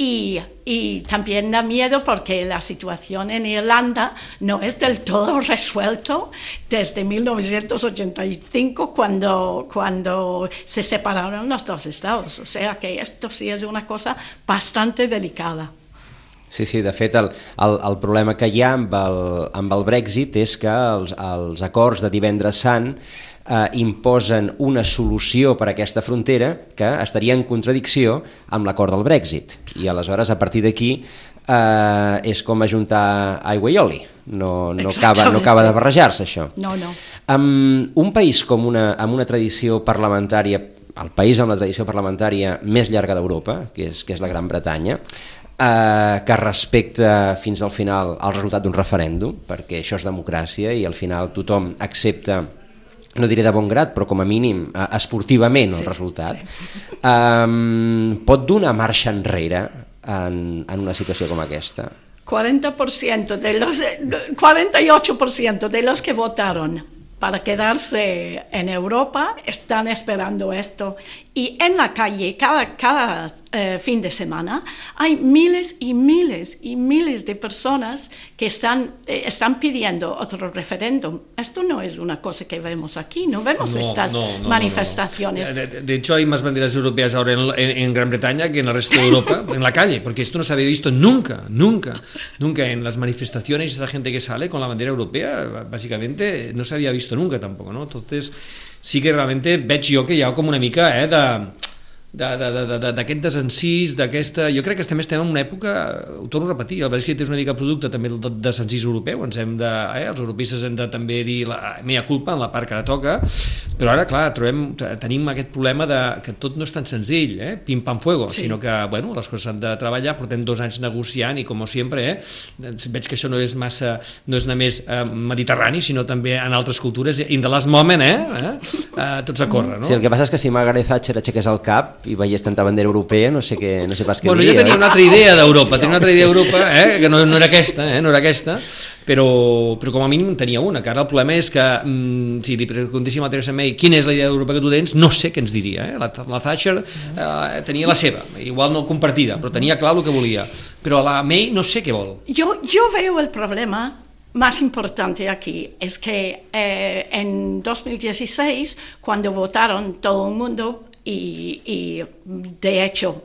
y, y, también da miedo porque la situación en Irlanda no es del todo resuelto desde 1985 cuando, cuando se separaron los dos estados. O sea que esto sí es una cosa bastante delicada. Sí, sí, de fet el, el, el problema que hi ha amb el, amb el Brexit és que els, els acords de divendres sant eh, imposen una solució per a aquesta frontera que estaria en contradicció amb l'acord del Brexit. I aleshores, a partir d'aquí, eh, és com ajuntar aigua i oli. No, no, acaba, no acaba de barrejar-se, això. No, no. Um, un país com una, amb una tradició parlamentària el país amb la tradició parlamentària més llarga d'Europa, que, és, que és la Gran Bretanya, eh, que respecta fins al final el resultat d'un referèndum, perquè això és democràcia i al final tothom accepta no diré de bon grat, però com a mínim eh, esportivament el sí, resultat, sí. Um, pot donar marxa enrere en, en una situació com aquesta? 40% de los, 48% de los que votaron para quedarse en Europa están esperando esto. Y en la calle, cada, cada eh, fin de semana, hay miles y miles y miles de personas que están, eh, están pidiendo otro referéndum. Esto no es una cosa que vemos aquí, no vemos no, estas no, no, manifestaciones. De, de, hecho, hay más banderas europeas ahora en, en, en, Gran Bretaña que en el resto de Europa, en la calle, porque esto no se había visto nunca, nunca, nunca en las manifestaciones, esta gente que sale con la bandera europea, básicamente no se había visto visto nunca tampoco, ¿no? Entonces, sí que realmente veig jo que hi ha com una mica eh, de d'aquest desencís, d'aquesta... Jo crec que també estem en una època, ho torno a repetir, el Brexit és una mica producte també del desencís europeu, ens hem de, eh, els europeistes hem de també dir la mea culpa en la part que toca, però ara, clar, trobem, tenim aquest problema de que tot no és tan senzill, eh? pim pam fuego, sí. sinó que, bueno, les coses s'han de treballar, portem dos anys negociant i, com sempre, eh, veig que això no és massa, no és només eh, mediterrani, sinó també en altres cultures, in the last moment, eh, eh, eh tots a córrer, no? Sí, el que passa és que si Margaret Thatcher aixequés el cap i veies tanta bandera europea, no sé, què, no sé pas què bueno, dir. jo tenia una altra idea d'Europa, tenia una altra idea d'Europa, eh, que no, no era aquesta, eh, no era aquesta, però, però com a mínim tenia una, que ara el problema és que mm, si li preguntéssim a Teresa May quina és la idea d'Europa que tu tens, no sé què ens diria. Eh? La, la Thatcher eh, tenia la seva, igual no compartida, però tenia clar el que volia. Però la May no sé què vol. Jo, jo veo el problema más importante aquí es que eh, en 2016, cuando votaron todo el mundo y, y de hecho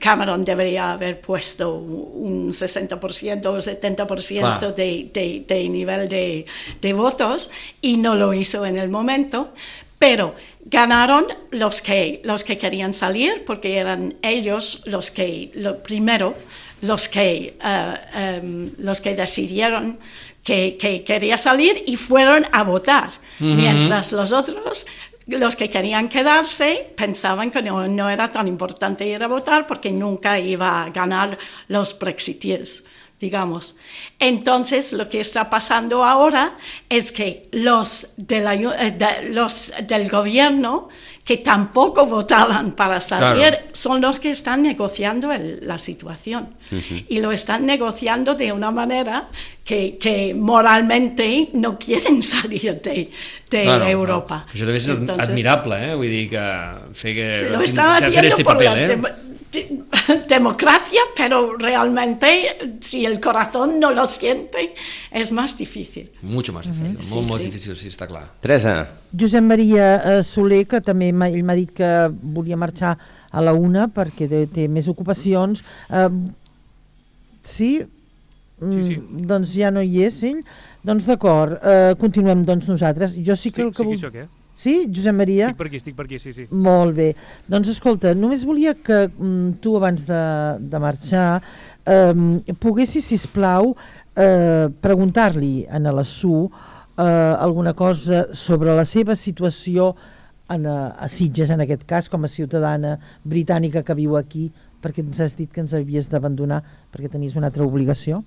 Cameron debería haber puesto un 60% o 70% de, de, de, nivel de, de, votos y no lo hizo en el momento, pero ganaron los que, los que querían salir porque eran ellos los que, lo primero, los que, uh, um, los que decidieron que, que, quería salir y fueron a votar, uh -huh. mientras los otros los que querían quedarse pensaban que no, era tan importante ir a votar porque nunca iba a ganar los brexiteers, digamos. Entonces, lo que está pasando ahora es que los, de la, eh, los del gobierno que tampoco votaban para salir claro. son los que están negociando el, la situación. Uh -huh. Y lo están negociando de una manera que, que moralmente no quieren salir de, de claro, Europa. No. Això també és Entonces, admirable, eh? Vull dir que fer que... Lo están haciendo este por papel, la eh? Democracia, pero realmente si el corazón no lo siente es más difícil. Mucho más difícil, uh -huh. molt, sí, molt sí. difícil, sí, està clar. Teresa. Josep Maria eh, Soler, que també ell m'ha dit que volia marxar a la una perquè té més ocupacions. Eh, sí? Sí, sí. Mm, doncs ja no hi és ell. Doncs d'acord, eh, continuem doncs nosaltres. Jo sí que sí, el que sí vull... que eh? Sí, Josep Maria? Estic per aquí, estic per aquí, sí, sí. Molt bé. Doncs escolta, només volia que mm, tu abans de, de marxar eh, poguessis, sisplau, eh, preguntar-li a la Su eh, alguna cosa sobre la seva situació en, a, a Sitges, en aquest cas, com a ciutadana britànica que viu aquí, perquè ens has dit que ens havies d'abandonar perquè tenies una altra obligació.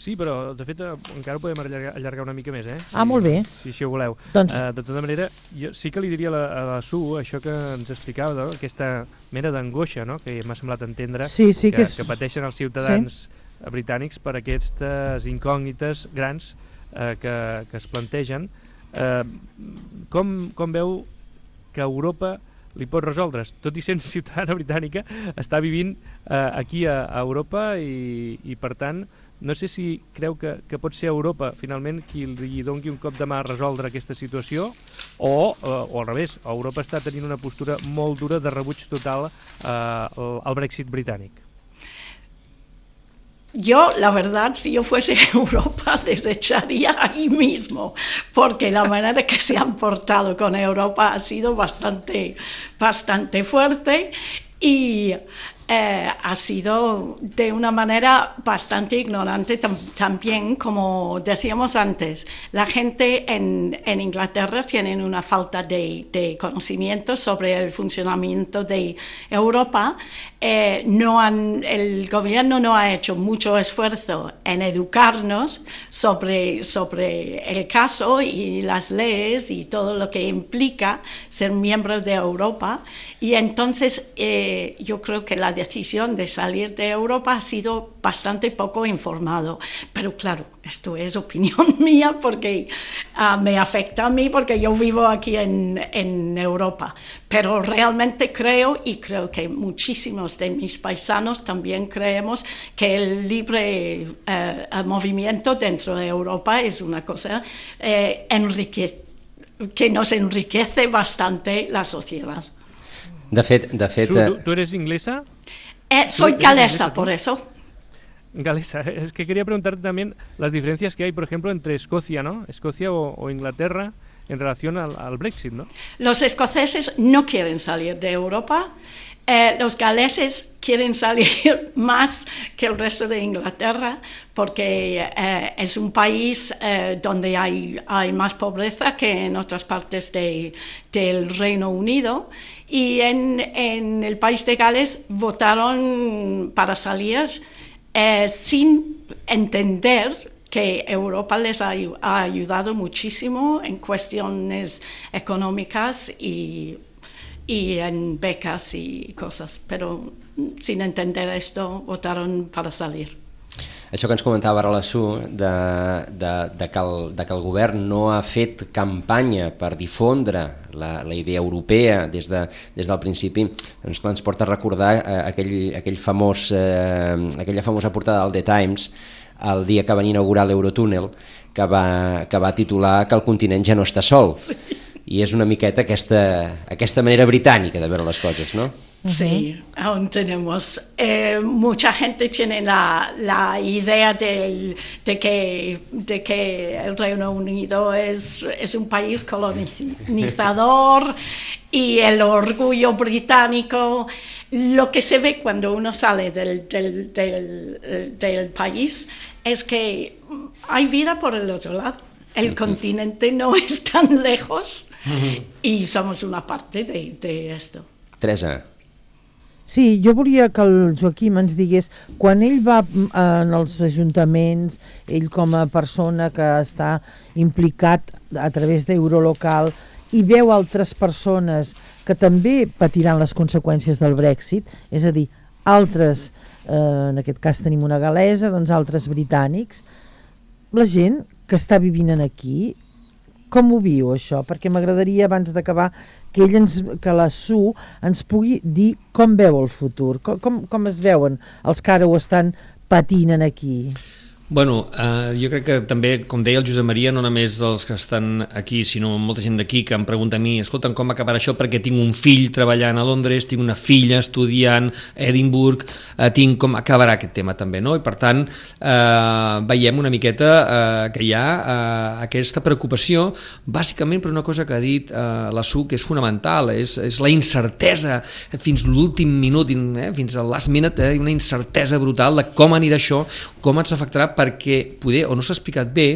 Sí, però de fet eh, encara ho podem allargar, allargar una mica més, eh? Si, ah, molt bé. Si així ho voleu. Doncs... Uh, de tota manera, jo sí que li diria a la, a la Su això que ens explicava, no? aquesta mena d'angoixa no? que m'ha semblat entendre sí, sí, que, que, és... que pateixen els ciutadans sí? britànics per aquestes incògnites grans uh, que, que es plantegen. Uh, com, com veu que Europa li pot resoldre, tot i sent ciutadana britànica, està vivint uh, aquí a, a Europa i, i per tant no sé si creu que, que pot ser Europa finalment qui li doni un cop de mà a resoldre aquesta situació o, eh, o al revés, Europa està tenint una postura molt dura de rebuig total eh, al Brexit britànic. Yo, la verdad, si yo fuese Europa, les echaría ahí mismo, porque la manera que se han portado con Europa ha sido bastante, bastante fuerte y eh, ha sido de una manera bastante ignorante tam también, como decíamos antes. La gente en, en Inglaterra tiene una falta de, de, conocimiento sobre el funcionamiento de Europa. Eh, no han, el gobierno no ha hecho mucho esfuerzo en educarnos sobre, sobre el caso y las leyes y todo lo que implica ser miembro de Europa. Y entonces eh, yo creo que la decisión de salir de Europa ha sido bastante poco informado. Pero claro, esto es opinión mía porque uh, me afecta a mí porque yo vivo aquí en, en, Europa. Pero realmente creo, y creo que muchísimos de mis paisanos también creemos, que el libre uh, movimiento dentro de Europa es una cosa eh, que nos enriquece bastante la sociedad. De fet... De fet Su, ¿tú, ¿Tú eres inglesa? Eh, soy galesa, por eso. galesa. Es que quería preguntarte también las diferencias que hay, por ejemplo, entre Escocia, ¿no? Escocia o, o Inglaterra en relación al, al, Brexit, ¿no? Los escoceses no quieren salir de Europa. Eh, los galeses quieren salir más que el resto de Inglaterra porque eh, es un país eh, donde hay, hay, más pobreza que en otras partes de, del Reino Unido. Y en, el país de Gales votaron para salir sin entender que Europa les ha, ha, ayudado muchísimo en cuestiones económicas y, y, en becas y cosas, pero sin entender esto votaron para salir. Això que ens comentava ara la Su, de, de, de, que el, de que el govern no ha fet campanya per difondre la, la idea europea des, de, des del principi, doncs clar, ens porta a recordar eh, aquell, aquell famós, eh, aquella famosa portada del The Times, el dia que van inaugurar l'Eurotúnel, que va, que va titular que el continent ja no està sol. Sí. I és una miqueta aquesta, aquesta manera britànica de veure les coses, no? Sí, aún tenemos. Eh, mucha gente tiene la, la idea del, de, que, de que el Reino Unido es, es un país colonizador y el orgullo británico. Lo que se ve cuando uno sale del, del, del, del país es que hay vida por el otro lado. El continente no es tan lejos y somos una parte de, de esto. Teresa. Sí, jo volia que el Joaquim ens digués, quan ell va en els ajuntaments, ell com a persona que està implicat a través d'Eurolocal i veu altres persones que també patiran les conseqüències del Brexit, és a dir, altres, eh, en aquest cas tenim una galesa, doncs altres britànics, la gent que està vivint aquí, com ho viu això? Perquè m'agradaria, abans d'acabar, que ell ens, que la SU ens pugui dir com veu el futur, com, com, com es veuen els que ara ho estan patint aquí. Bueno, eh, jo crec que també, com deia el Josep Maria, no només els que estan aquí, sinó molta gent d'aquí que em pregunta a mi, escolta, com acabarà això perquè tinc un fill treballant a Londres, tinc una filla estudiant a Edimburg, eh, tinc com acabarà aquest tema també, no? I per tant, eh, veiem una miqueta eh, que hi ha eh, aquesta preocupació, bàsicament per una cosa que ha dit eh, la SU que és fonamental, és, és la incertesa fins l'últim minut, eh, fins al last minute, eh, una incertesa brutal de com anirà això, com ens afectarà perquè poder, o no s'ha explicat bé,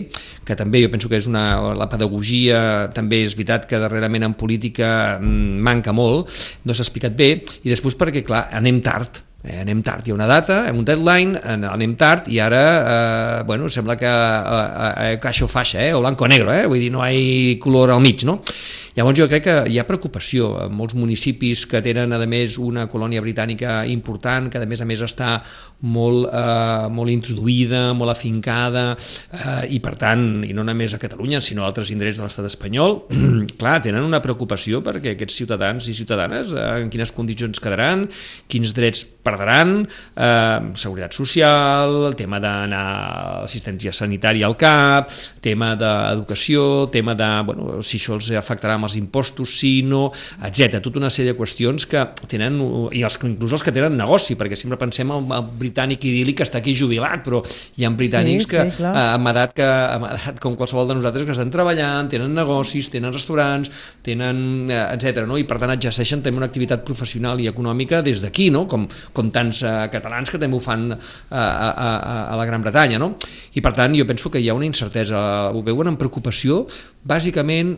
que també jo penso que és una, la pedagogia també és veritat que darrerament en política mm, manca molt, no s'ha explicat bé, i després perquè, clar, anem tard, eh, anem tard, hi ha una data, hem un deadline, anem tard i ara, eh, bueno, sembla que eh, eh, caixo faixa, eh, o blanco negro, eh, vull dir, no hi ha color al mig, no? Llavors jo crec que hi ha preocupació en molts municipis que tenen a més una colònia britànica important, que a més a més està molt, eh, molt introduïda, molt afincada eh, i per tant, i no només a Catalunya sinó a altres indrets de l'estat espanyol clar, tenen una preocupació perquè aquests ciutadans i ciutadanes eh, en quines condicions quedaran, quins drets perdran, eh, seguretat social, el tema d'anar assistència sanitària al CAP, tema d'educació, tema de, bueno, si això els afectarà amb els impostos, si no, etc. Tota una sèrie de qüestions que tenen, i els, inclús els que tenen negoci, perquè sempre pensem en el britànic idíl·lic que està aquí jubilat, però hi ha britànics sí, que sí, eh, amb, edat que, amb edat com qualsevol de nosaltres que estan treballant, tenen negocis, tenen restaurants, tenen, eh, etc. No? i per tant exerceixen també una activitat professional i econòmica des d'aquí, no? com, com tants eh, catalans que també ho fan a, a, a, a la Gran Bretanya. No? I per tant jo penso que hi ha una incertesa, ho veuen amb preocupació, bàsicament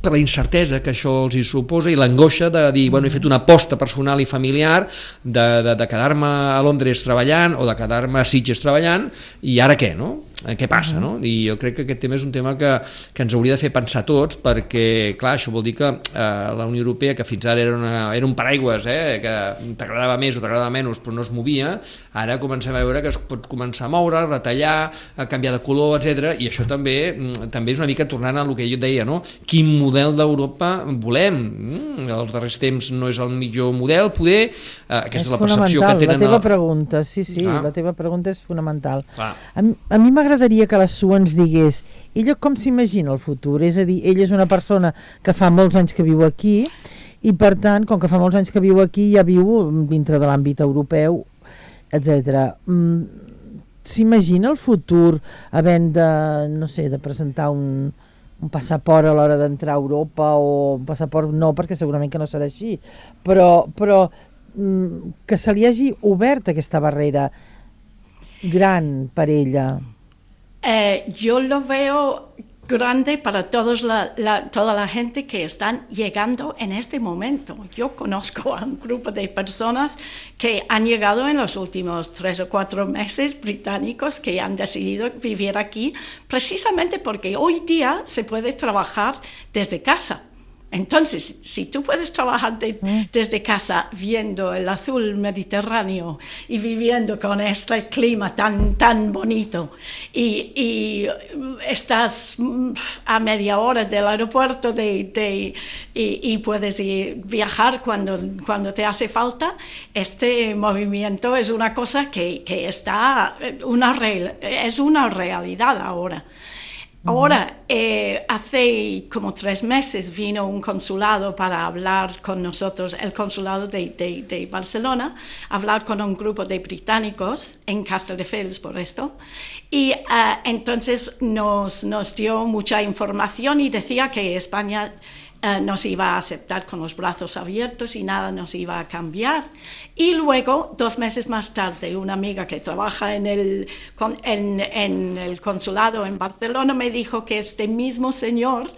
per la incertesa que això els hi suposa i l'angoixa de dir, bueno, he fet una aposta personal i familiar de, de, de quedar-me a Londres treballant o de quedar-me a Sitges treballant i ara què, no? Eh, què passa, no? I jo crec que aquest tema és un tema que, que ens hauria de fer pensar tots perquè, clar, això vol dir que eh, la Unió Europea, que fins ara era, una, era un paraigües, eh, que t'agradava més o t'agradava menys però no es movia, ara comencem a veure que es pot començar a moure, retallar, a canviar de color, etc. i això també mm, també és una mica tornant a el que jo et deia, no? Quin model d'Europa volem? Mm, els darrers temps no és el millor model, poder, aquesta és, és la percepció que tenen... La teva pregunta, sí, sí, ah. la teva pregunta és fonamental. Ah. A, a mi m'agrada m'agradaria que la Su ens digués ella com s'imagina el futur, és a dir, ella és una persona que fa molts anys que viu aquí i per tant, com que fa molts anys que viu aquí, ja viu dintre de l'àmbit europeu, etc. Mm, s'imagina el futur havent de, no sé, de presentar un, un passaport a l'hora d'entrar a Europa o un passaport no, perquè segurament que no serà així, però, però que se li hagi obert aquesta barrera gran per ella. Eh, yo lo veo grande para todos la, la, toda la gente que están llegando en este momento. Yo conozco a un grupo de personas que han llegado en los últimos tres o cuatro meses británicos que han decidido vivir aquí precisamente porque hoy día se puede trabajar desde casa. Entonces, si tú puedes trabajar de, Mm. desde casa viendo el azul mediterráneo y viviendo con este clima tan, tan bonito y, y estás mm, a media hora del aeropuerto de, de- y, y puedes ir- viajar cuando, cuando te hace falta, este movimiento es una cosa que, que está, una es una realidad ahora. Ahora, eh, hace como tres meses vino un consulado para hablar con nosotros, el consulado de, de- de Barcelona, hablar con un grupo de británicos en Castelldefels por esto. Y eh, entonces nos, nos dio mucha información y decía que España eh, nos iba a aceptar con los brazos abiertos y nada nos iba a cambiar. Y luego, dos meses más tarde, una amiga que trabaja en el, en el consulado en Barcelona me dijo que este mismo señor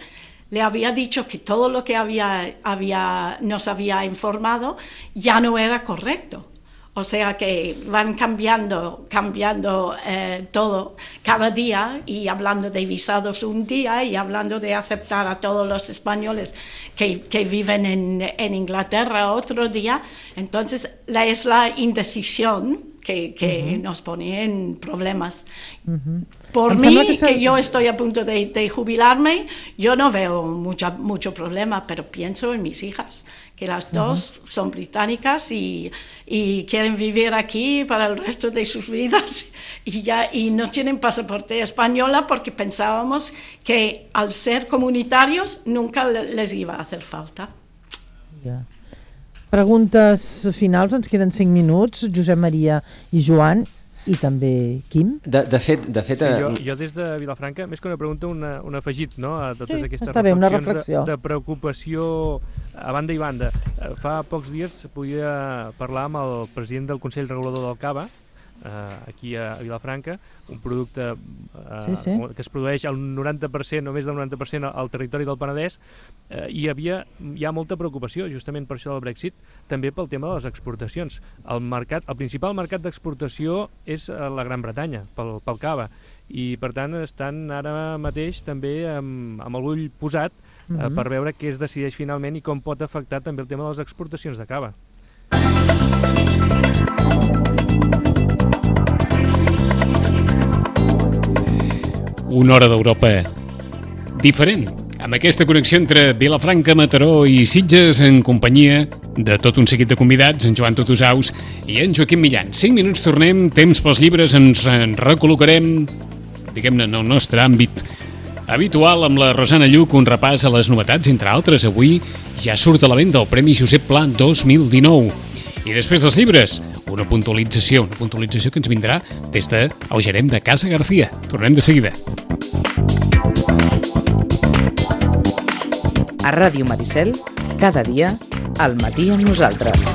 le había dicho que todo lo que había, había, nos había informado ya no era correcto. O sea que van cambiando, cambiando eh, todo cada día y hablando de visados un día y hablando de aceptar a todos los españoles que, que viven en, en Inglaterra otro día. Entonces la, es la indecisión que, que nos pone en problemas. Por mí, que, yo estoy a punto de, de jubilarme, yo no veo mucha, mucho problema, pero pienso en mis hijas, que las dos son británicas y, y quieren vivir aquí para el resto de sus vidas y, ya, y no tienen pasaporte española porque pensábamos que al ser comunitarios nunca le- les iba a hacer falta. Ja. Preguntes finals, ens queden 5 minuts, Josep Maria i Joan, i també Quim. De, de fet, de fet Sí, eh, jo, jo des de Vilafranca, més que una pregunta, una, un afegit no, a totes Sí, aquestes està bé, una reflexions reflexió. De, de preocupació a banda i banda. Eh, Fa pocs dies podia parlar amb el president del Consell Regulador del Cava, eh, aquí a Vilafranca, un producte eh, Sí, sí. que es produeix al 90%, o més del 90% al territori del Penedès, eh, i hi havia hi ha molta preocupació, justament per això del Brexit, també pel tema de les exportacions. El, mercat, el principal mercat d'exportació és eh, la Gran Bretanya, pel, pel cava, i per tant estan ara mateix també amb, amb l'ull posat eh, Mhm. per veure què es decideix finalment i com pot afectar també el tema de les exportacions de cava. Una hora d'Europa diferent, amb aquesta connexió entre Vilafranca, Mataró i Sitges en companyia de tot un seguit de convidats, en Joan Totusaus i en Joaquim Millan. 5 minuts tornem, temps pels llibres, ens en recol·locarem, diguem-ne, en el nostre àmbit habitual amb la Rosana Lluc, un repàs a les novetats, entre altres, avui ja surt a la venda el Premi Josep Pla 2019. I després dels llibres, una puntualització, una puntualització que ens vindrà des de el gerent de Casa García. Tornem de seguida. A Ràdio Maricel, cada dia, al matí amb nosaltres.